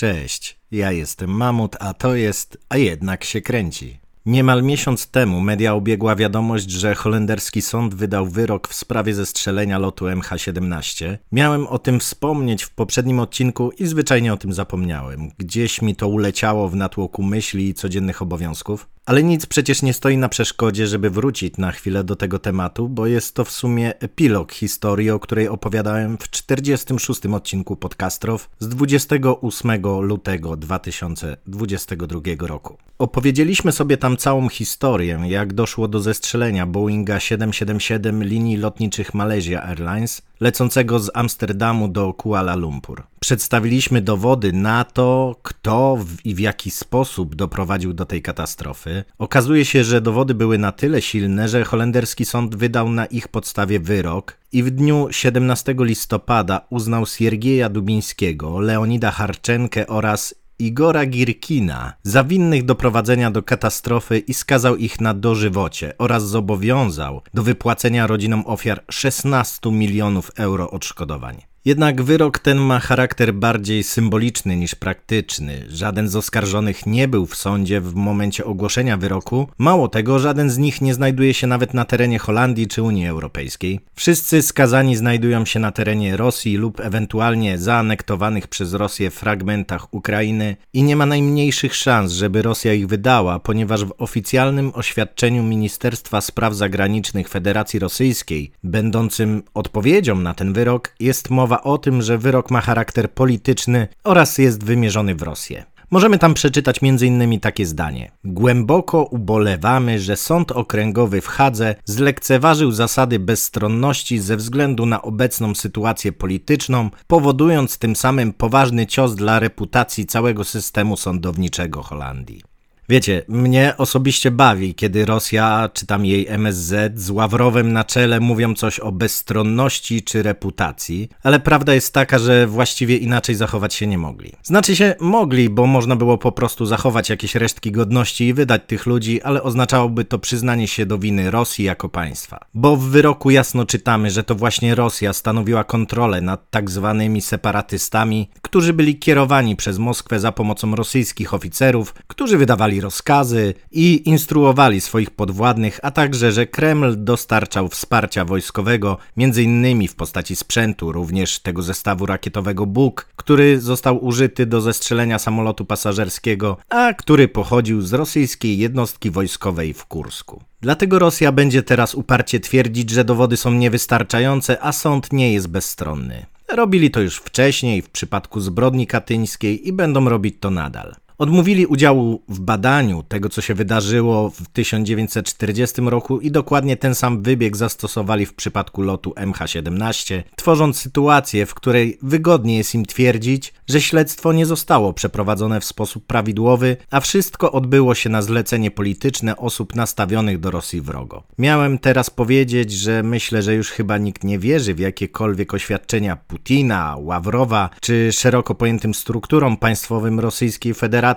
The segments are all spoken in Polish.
Cześć, ja jestem Mamut, a to jest A jednak się kręci. Niemal miesiąc temu media obiegła wiadomość, że holenderski sąd wydał wyrok w sprawie zestrzelenia lotu MH17. Miałem o tym wspomnieć w poprzednim odcinku i zwyczajnie o tym zapomniałem. Gdzieś mi to uleciało w natłoku myśli i codziennych obowiązków. Ale nic przecież nie stoi na przeszkodzie, żeby wrócić na chwilę do tego tematu, bo jest to w sumie epilog historii, o której opowiadałem w 46 odcinku Podcastrow z 28 lutego 2022 roku. Opowiedzieliśmy sobie tam całą historię, jak doszło do zestrzelenia Boeinga 777 linii lotniczych Malaysia Airlines, lecącego z Amsterdamu do Kuala Lumpur. Przedstawiliśmy dowody na to, kto i w jaki sposób doprowadził do tej katastrofy. Okazuje się, że dowody były na tyle silne, że holenderski sąd wydał na ich podstawie wyrok i w dniu 17 listopada uznał Siergieja Dubińskiego, Leonida Harczenkę oraz Igora Girkina za winnych doprowadzenia do katastrofy i skazał ich na dożywocie oraz zobowiązał do wypłacenia rodzinom ofiar 16 milionów euro odszkodowań. Jednak wyrok ten ma charakter bardziej symboliczny niż praktyczny. Żaden z oskarżonych nie był w sądzie w momencie ogłoszenia wyroku. Mało tego, żaden z nich nie znajduje się nawet na terenie Holandii czy Unii Europejskiej. Wszyscy skazani znajdują się na terenie Rosji lub ewentualnie zaanektowanych przez Rosję fragmentach Ukrainy i nie ma najmniejszych szans, żeby Rosja ich wydała, ponieważ w oficjalnym oświadczeniu Ministerstwa Spraw Zagranicznych Federacji Rosyjskiej, będącym odpowiedzią na ten wyrok, jest mowa mowa o tym, że wyrok ma charakter polityczny oraz jest wymierzony w Rosję. Możemy tam przeczytać m.in. takie zdanie. Głęboko ubolewamy, że Sąd Okręgowy w Hadze zlekceważył zasady bezstronności ze względu na obecną sytuację polityczną, powodując tym samym poważny cios dla reputacji całego systemu sądowniczego Holandii. Wiecie, mnie osobiście bawi, kiedy Rosja, czy tam jej MSZ z Ławrowem na czele mówią coś o bezstronności czy reputacji, ale prawda jest taka, że właściwie inaczej zachować się nie mogli. Znaczy się mogli, bo można było po prostu zachować jakieś resztki godności i wydać tych ludzi, ale oznaczałoby to przyznanie się do winy Rosji jako państwa. Bo w wyroku jasno czytamy, że to właśnie Rosja stanowiła kontrolę nad tak zwanymi separatystami, którzy byli kierowani przez Moskwę za pomocą rosyjskich oficerów, którzy wydawali rozkazy i instruowali swoich podwładnych, a także, że Kreml dostarczał wsparcia wojskowego, m.in. w postaci sprzętu, również tego zestawu rakietowego Buk, który został użyty do zestrzelenia samolotu pasażerskiego, a który pochodził z rosyjskiej jednostki wojskowej w Kursku. Dlatego Rosja będzie teraz uparcie twierdzić, że dowody są niewystarczające, a sąd nie jest bezstronny. Robili to już wcześniej w przypadku zbrodni katyńskiej i będą robić to nadal. Odmówili udziału w badaniu tego, co się wydarzyło w 1940 roku i dokładnie ten sam wybieg zastosowali w przypadku lotu MH17, tworząc sytuację, w której wygodnie jest im twierdzić, że śledztwo nie zostało przeprowadzone w sposób prawidłowy, a wszystko odbyło się na zlecenie polityczne osób nastawionych do Rosji wrogo. Miałem teraz powiedzieć, że myślę, że już chyba nikt nie wierzy w jakiekolwiek oświadczenia Putina, Ławrowa czy szeroko pojętym strukturom państwowym Rosyjskiej Federacji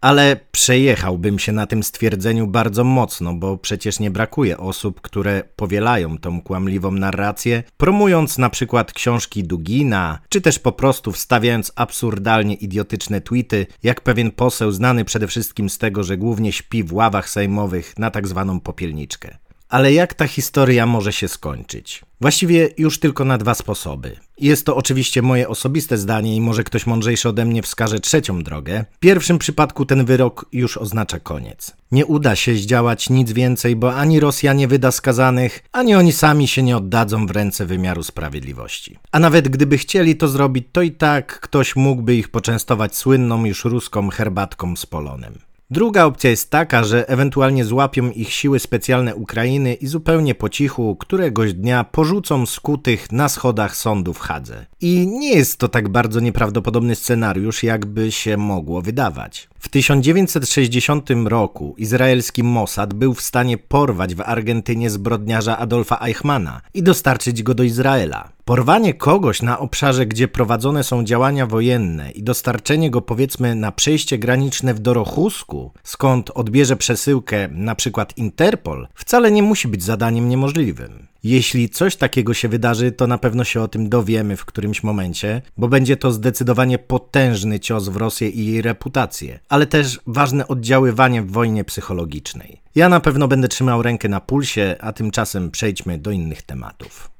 ale przejechałbym się na tym stwierdzeniu bardzo mocno, bo przecież nie brakuje osób, które powielają tą kłamliwą narrację, promując na przykład książki Dugina, czy też po prostu wstawiając absurdalnie idiotyczne tweety, jak pewien poseł znany przede wszystkim z tego, że głównie śpi w ławach sejmowych na tak zwaną popielniczkę. Ale jak ta historia może się skończyć? Właściwie już tylko na dwa sposoby. Jest to oczywiście moje osobiste zdanie i może ktoś mądrzejszy ode mnie wskaże trzecią drogę. W pierwszym przypadku ten wyrok już oznacza koniec. Nie uda się zdziałać nic więcej, bo ani Rosja nie wyda skazanych, ani oni sami się nie oddadzą w ręce wymiaru sprawiedliwości. A nawet gdyby chcieli to zrobić, to i tak ktoś mógłby ich poczęstować słynną już ruską herbatką z polonem. Druga opcja jest taka, że ewentualnie złapią ich siły specjalne Ukrainy i zupełnie po cichu któregoś dnia porzucą skutych na schodach sądu w Hadze. I nie jest to tak bardzo nieprawdopodobny scenariusz, jakby się mogło wydawać. W 1960 roku izraelski Mossad był w stanie porwać w Argentynie zbrodniarza Adolfa Eichmana i dostarczyć go do Izraela. Porwanie kogoś na obszarze, gdzie prowadzone są działania wojenne i dostarczenie go powiedzmy na przejście graniczne w Dorochusku, skąd odbierze przesyłkę na przykład Interpol, wcale nie musi być zadaniem niemożliwym. Jeśli coś takiego się wydarzy, to na pewno się o tym dowiemy w którymś momencie, bo będzie to zdecydowanie potężny cios w Rosję i jej reputację, ale też ważne oddziaływanie w wojnie psychologicznej. Ja na pewno będę trzymał rękę na pulsie, a tymczasem przejdźmy do innych tematów.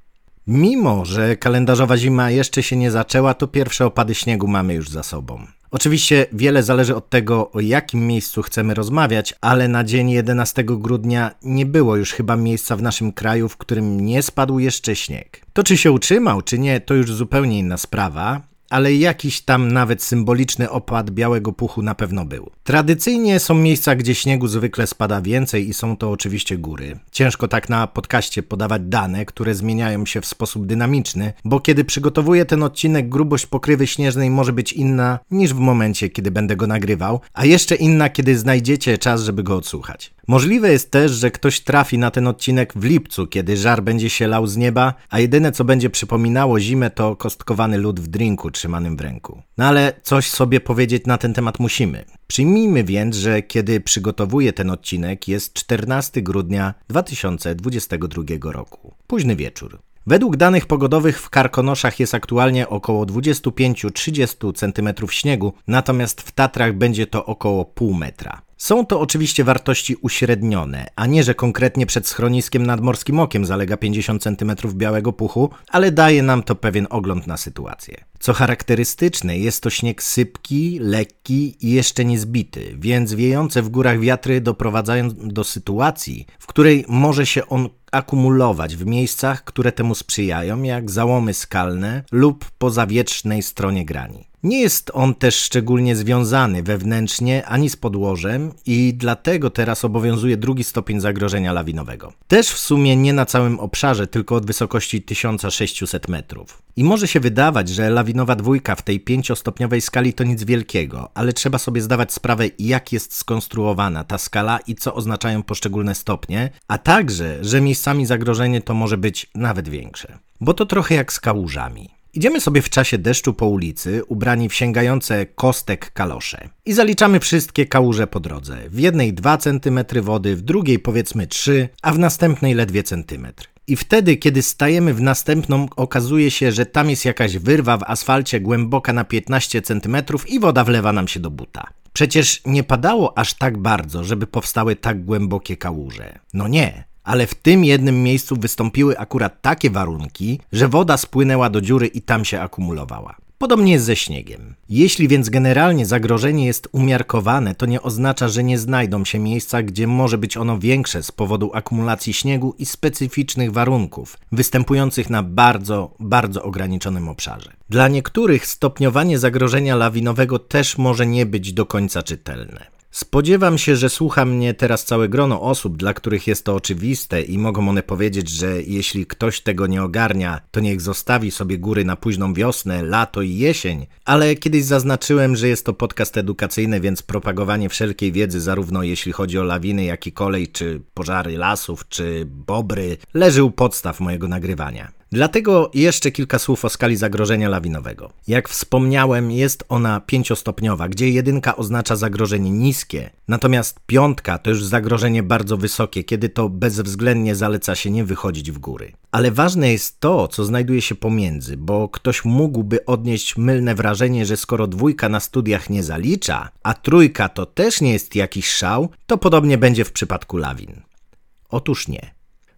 Mimo, że kalendarzowa zima jeszcze się nie zaczęła, to pierwsze opady śniegu mamy już za sobą. Oczywiście wiele zależy od tego, o jakim miejscu chcemy rozmawiać, ale na dzień 11 grudnia nie było już chyba miejsca w naszym kraju, w którym nie spadł jeszcze śnieg. To czy się utrzymał, czy nie, to już zupełnie inna sprawa, ale jakiś tam nawet symboliczny opad białego puchu na pewno był. Tradycyjnie są miejsca, gdzie śniegu zwykle spada więcej i są to oczywiście góry. Ciężko tak na podcaście podawać dane, które zmieniają się w sposób dynamiczny, bo kiedy przygotowuję ten odcinek, grubość pokrywy śnieżnej może być inna niż w momencie, kiedy będę go nagrywał, a jeszcze inna, kiedy znajdziecie czas, żeby go odsłuchać. Możliwe jest też, że ktoś trafi na ten odcinek w lipcu, kiedy żar będzie się lał z nieba, a jedyne co będzie przypominało zimę to kostkowany lód w drinku trzymanym w ręku. No ale coś sobie powiedzieć na ten temat musimy. Przyjmijmy więc, że kiedy przygotowuję ten odcinek jest 14 grudnia 2022 roku. Późny wieczór. Według danych pogodowych w Karkonoszach jest aktualnie około 25-30 cm śniegu, natomiast w Tatrach będzie to około pół metra. Są to oczywiście wartości uśrednione, a nie, że konkretnie przed schroniskiem nad Morskim Okiem zalega 50 cm białego puchu, ale daje nam to pewien ogląd na sytuację. Co charakterystyczne, jest to śnieg sypki, lekki i jeszcze niezbity, więc wiejące w górach wiatry doprowadzają do sytuacji, w której może się on akumulować w miejscach, które temu sprzyjają, jak załomy skalne lub po zawietrznej stronie grani. Nie jest on też szczególnie związany wewnętrznie ani z podłożem i dlatego teraz obowiązuje drugi stopień zagrożenia lawinowego. Też w sumie nie na całym obszarze, tylko od wysokości 1600 metrów. I może się wydawać, że lawinowa dwójka w tej pięciostopniowej skali to nic wielkiego, ale trzeba sobie zdawać sprawę, jak jest skonstruowana ta skala i co oznaczają poszczególne stopnie, a także, że miejscami zagrożenie to może być nawet większe. Bo to trochę jak z kałużami. Idziemy sobie w czasie deszczu po ulicy, ubrani w sięgające kostek kalosze. I zaliczamy wszystkie kałuże po drodze. W jednej 2 cm wody, w drugiej powiedzmy 3, a w następnej ledwie centymetr. I wtedy, kiedy stajemy w następną, okazuje się, że tam jest jakaś wyrwa w asfalcie głęboka na 15 cm i woda wlewa nam się do buta. Przecież nie padało aż tak bardzo, żeby powstały tak głębokie kałuże. No nie, ale w tym jednym miejscu wystąpiły akurat takie warunki, że woda spłynęła do dziury i tam się akumulowała. Podobnie jest ze śniegiem. Jeśli więc generalnie zagrożenie jest umiarkowane, to nie oznacza, że nie znajdą się miejsca, gdzie może być ono większe z powodu akumulacji śniegu i specyficznych warunków, występujących na bardzo, bardzo ograniczonym obszarze. Dla niektórych stopniowanie zagrożenia lawinowego też może nie być do końca czytelne. Spodziewam się, że słucha mnie teraz całe grono osób, dla których jest to oczywiste i mogą one powiedzieć, że jeśli ktoś tego nie ogarnia, to niech zostawi sobie góry na późną wiosnę, lato i jesień. Ale kiedyś zaznaczyłem, że jest to podcast edukacyjny, więc propagowanie wszelkiej wiedzy, zarówno jeśli chodzi o lawiny, jak i kolej, czy pożary lasów, czy bobry, leży u podstaw mojego nagrywania. Dlatego jeszcze kilka słów o skali zagrożenia lawinowego. Jak wspomniałem, jest ona pięciostopniowa, gdzie jedynka oznacza zagrożenie niskie, natomiast piątka to już zagrożenie bardzo wysokie, kiedy to bezwzględnie zaleca się nie wychodzić w góry. Ale ważne jest to, co znajduje się pomiędzy, bo ktoś mógłby odnieść mylne wrażenie, że skoro dwójka na studiach nie zalicza, a trójka to też nie jest jakiś szał, to podobnie będzie w przypadku lawin. Otóż nie.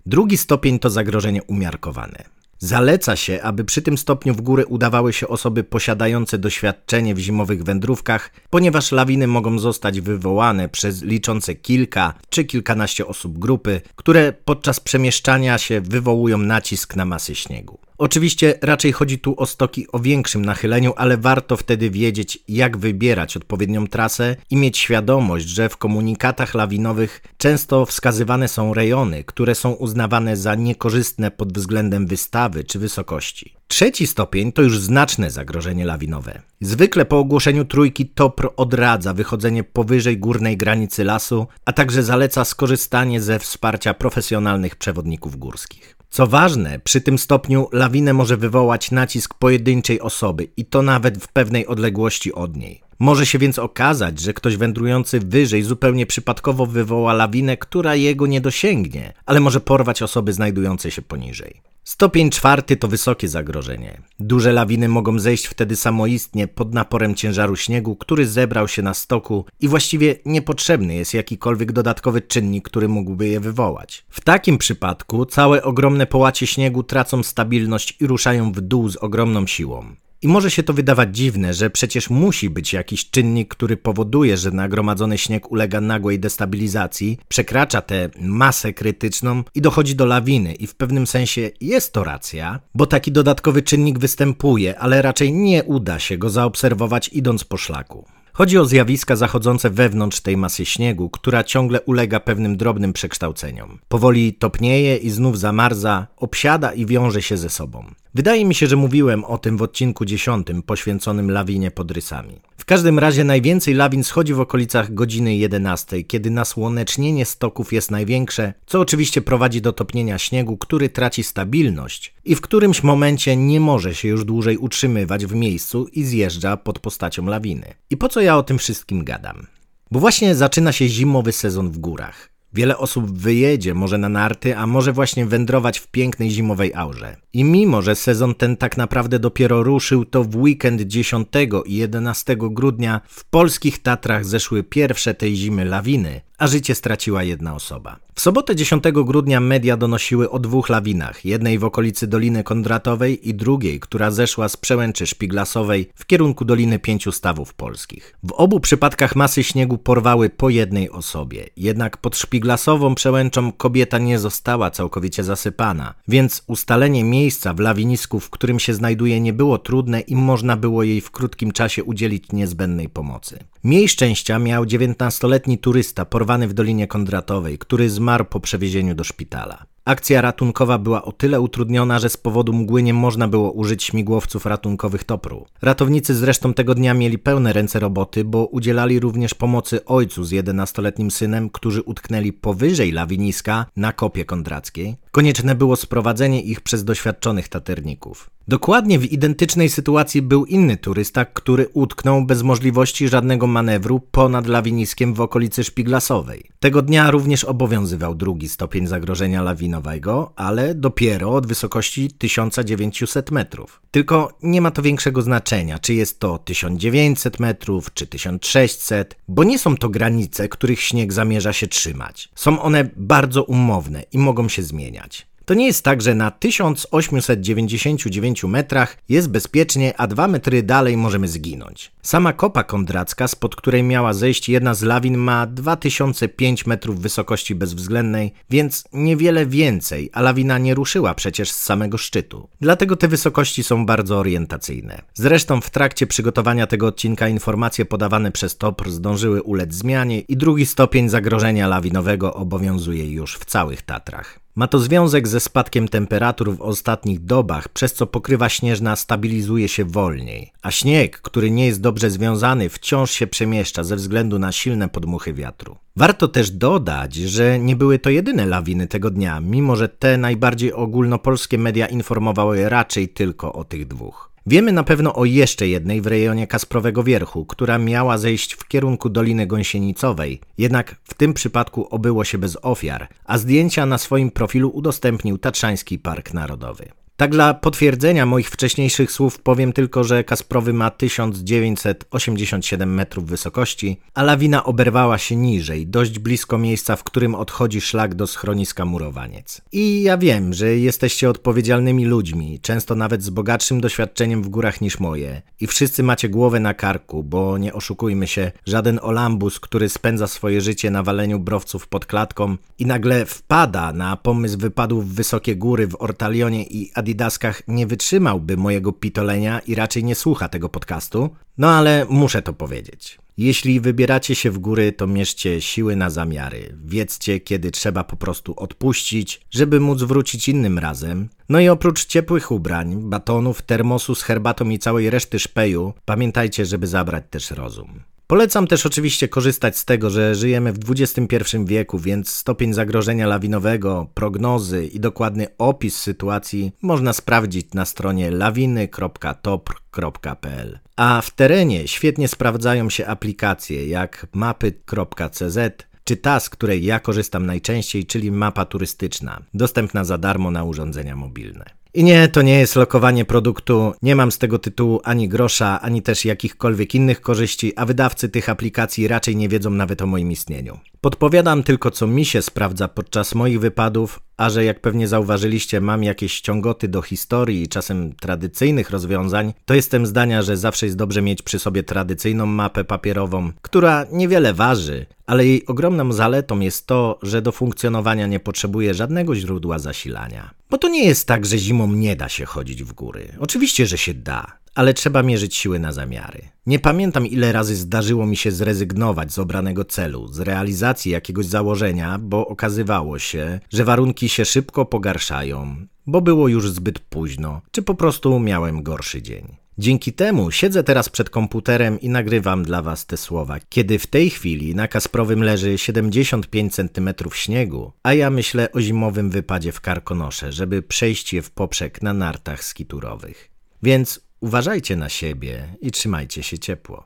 Drugi stopień to zagrożenie umiarkowane. Zaleca się, aby przy tym stopniu w górę udawały się osoby posiadające doświadczenie w zimowych wędrówkach, ponieważ lawiny mogą zostać wywołane przez liczące kilka czy kilkanaście osób grupy, które podczas przemieszczania się wywołują nacisk na masy śniegu. Oczywiście raczej chodzi tu o stoki o większym nachyleniu, ale warto wtedy wiedzieć, jak wybierać odpowiednią trasę i mieć świadomość, że w komunikatach lawinowych często wskazywane są rejony, które są uznawane za niekorzystne pod względem wystawy czy wysokości. Trzeci stopień to już znaczne zagrożenie lawinowe. Zwykle po ogłoszeniu trójki TOPR odradza wychodzenie powyżej górnej granicy lasu, a także zaleca skorzystanie ze wsparcia profesjonalnych przewodników górskich. Co ważne, przy tym stopniu lawinę może wywołać nacisk pojedynczej osoby i to nawet w pewnej odległości od niej. Może się więc okazać, że ktoś wędrujący wyżej zupełnie przypadkowo wywoła lawinę, która jego nie dosięgnie, ale może porwać osoby znajdujące się poniżej. Stopień czwarty to wysokie zagrożenie. Duże lawiny mogą zejść wtedy samoistnie pod naporem ciężaru śniegu, który zebrał się na stoku i właściwie niepotrzebny jest jakikolwiek dodatkowy czynnik, który mógłby je wywołać. W takim przypadku całe ogromne połacie śniegu tracą stabilność i ruszają w dół z ogromną siłą. I może się to wydawać dziwne, że przecież musi być jakiś czynnik, który powoduje, że nagromadzony śnieg ulega nagłej destabilizacji, przekracza tę masę krytyczną i dochodzi do lawiny. I w pewnym sensie jest to racja, bo taki dodatkowy czynnik występuje, ale raczej nie uda się go zaobserwować idąc po szlaku. Chodzi o zjawiska zachodzące wewnątrz tej masy śniegu, która ciągle ulega pewnym drobnym przekształceniom. Powoli topnieje i znów zamarza, obsiada i wiąże się ze sobą. Wydaje mi się, że mówiłem o tym w odcinku 10 poświęconym lawinie pod rysami. W każdym razie najwięcej lawin schodzi w okolicach godziny 11, kiedy nasłonecznienie stoków jest największe, co oczywiście prowadzi do topnienia śniegu, który traci stabilność i w którymś momencie nie może się już dłużej utrzymywać w miejscu i zjeżdża pod postacią lawiny. I po co ja o tym wszystkim gadam? Bo właśnie zaczyna się zimowy sezon w górach. Wiele osób wyjedzie może na narty, a może właśnie wędrować w pięknej zimowej aurze. I mimo, że sezon ten tak naprawdę dopiero ruszył, to w weekend 10 i 11 grudnia w polskich Tatrach zeszły pierwsze tej zimy lawiny, a życie straciła jedna osoba. W sobotę 10 grudnia media donosiły o dwóch lawinach, jednej w okolicy Doliny Kondratowej i drugiej, która zeszła z przełęczy Szpiglasowej w kierunku Doliny Pięciu Stawów Polskich. W obu przypadkach masy śniegu porwały po jednej osobie, jednak pod Szpiglasową przełęczą kobieta nie została całkowicie zasypana, więc ustalenie miejsca w lawinisku, w którym się znajduje nie było trudne i można było jej w krótkim czasie udzielić niezbędnej pomocy. Miej szczęścia miał 19-letni turysta porwany w Dolinie Kondratowej, który zmarł po przewiezieniu do szpitala. Akcja ratunkowa była o tyle utrudniona, że z powodu mgły nie można było użyć śmigłowców ratunkowych Topru. Ratownicy zresztą tego dnia mieli pełne ręce roboty, bo udzielali również pomocy ojcu z 11-letnim synem, którzy utknęli powyżej lawiniska na kopie kondrackiej. Konieczne było sprowadzenie ich przez doświadczonych taterników. Dokładnie w identycznej sytuacji był inny turysta, który utknął bez możliwości żadnego manewru ponad lawiniskiem w okolicy Szpiglasowej. Tego dnia również obowiązywał drugi stopień zagrożenia lawinowego, ale dopiero od wysokości 1900 metrów. Tylko nie ma to większego znaczenia, czy jest to 1900 metrów, czy 1600, bo nie są to granice, których śnieg zamierza się trzymać. Są one bardzo umowne i mogą się zmieniać. To nie jest tak, że na 1899 metrach jest bezpiecznie, a dwa metry dalej możemy zginąć. Sama kopa kondracka, spod której miała zejść jedna z lawin, ma 2005 metrów wysokości bezwzględnej, więc niewiele więcej, a lawina nie ruszyła przecież z samego szczytu. Dlatego te wysokości są bardzo orientacyjne. Zresztą w trakcie przygotowania tego odcinka informacje podawane przez TOPR zdążyły ulec zmianie i drugi stopień zagrożenia lawinowego obowiązuje już w całych Tatrach. Ma to związek ze spadkiem temperatur w ostatnich dobach, przez co pokrywa śnieżna stabilizuje się wolniej, a śnieg, który nie jest dobrze związany, wciąż się przemieszcza ze względu na silne podmuchy wiatru. Warto też dodać, że nie były to jedyne lawiny tego dnia, mimo że te najbardziej ogólnopolskie media informowały raczej tylko o tych dwóch. Wiemy na pewno o jeszcze jednej w rejonie Kasprowego Wierchu, która miała zejść w kierunku Doliny Gąsienicowej, jednak w tym przypadku obyło się bez ofiar, a zdjęcia na swoim profilu udostępnił Tatrzański Park Narodowy. Tak dla potwierdzenia moich wcześniejszych słów powiem tylko, że Kasprowy ma 1987 metrów wysokości, a lawina oberwała się niżej, dość blisko miejsca, w którym odchodzi szlak do schroniska Murowaniec. I ja wiem, że jesteście odpowiedzialnymi ludźmi, często nawet z bogatszym doświadczeniem w górach niż moje. I wszyscy macie głowę na karku, bo nie oszukujmy się, żaden Olambus, który spędza swoje życie na waleniu browców pod klatką i nagle wpada na pomysł wypadów w wysokie góry w Ortalionie i Adidaskach nie wytrzymałby mojego pitolenia i raczej nie słucha tego podcastu, no ale muszę to powiedzieć. Jeśli wybieracie się w góry, to mierzcie siły na zamiary. Wiedzcie, kiedy trzeba po prostu odpuścić, żeby móc wrócić innym razem. No i oprócz ciepłych ubrań, batonów, termosu z herbatą i całej reszty szpeju, pamiętajcie, żeby zabrać też rozum. Polecam też oczywiście korzystać z tego, że żyjemy w XXI wieku, więc stopień zagrożenia lawinowego, prognozy i dokładny opis sytuacji można sprawdzić na stronie lawiny.topr.pl. A w terenie świetnie sprawdzają się aplikacje jak mapy.cz czy ta, z której ja korzystam najczęściej, czyli mapa turystyczna, dostępna za darmo na urządzenia mobilne. I nie, to nie jest lokowanie produktu, nie mam z tego tytułu ani grosza, ani też jakichkolwiek innych korzyści, a wydawcy tych aplikacji raczej nie wiedzą nawet o moim istnieniu. Podpowiadam tylko, co mi się sprawdza podczas moich wypadów, a że jak pewnie zauważyliście, mam jakieś ciągoty do historii i czasem tradycyjnych rozwiązań, to jestem zdania, że zawsze jest dobrze mieć przy sobie tradycyjną mapę papierową, która niewiele waży, ale jej ogromną zaletą jest to, że do funkcjonowania nie potrzebuje żadnego źródła zasilania. Bo to nie jest tak, że zimą nie da się chodzić w góry. Oczywiście, że się da ale trzeba mierzyć siły na zamiary. Nie pamiętam ile razy zdarzyło mi się zrezygnować z obranego celu, z realizacji jakiegoś założenia, bo okazywało się, że warunki się szybko pogarszają, bo było już zbyt późno, czy po prostu miałem gorszy dzień. Dzięki temu siedzę teraz przed komputerem i nagrywam dla Was te słowa, kiedy w tej chwili na Kasprowym leży 75 cm śniegu, a ja myślę o zimowym wypadzie w Karkonosze, żeby przejść je w poprzek na nartach skiturowych. Więc Uważajcie na siebie i trzymajcie się ciepło.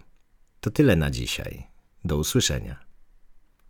To tyle na dzisiaj. Do usłyszenia.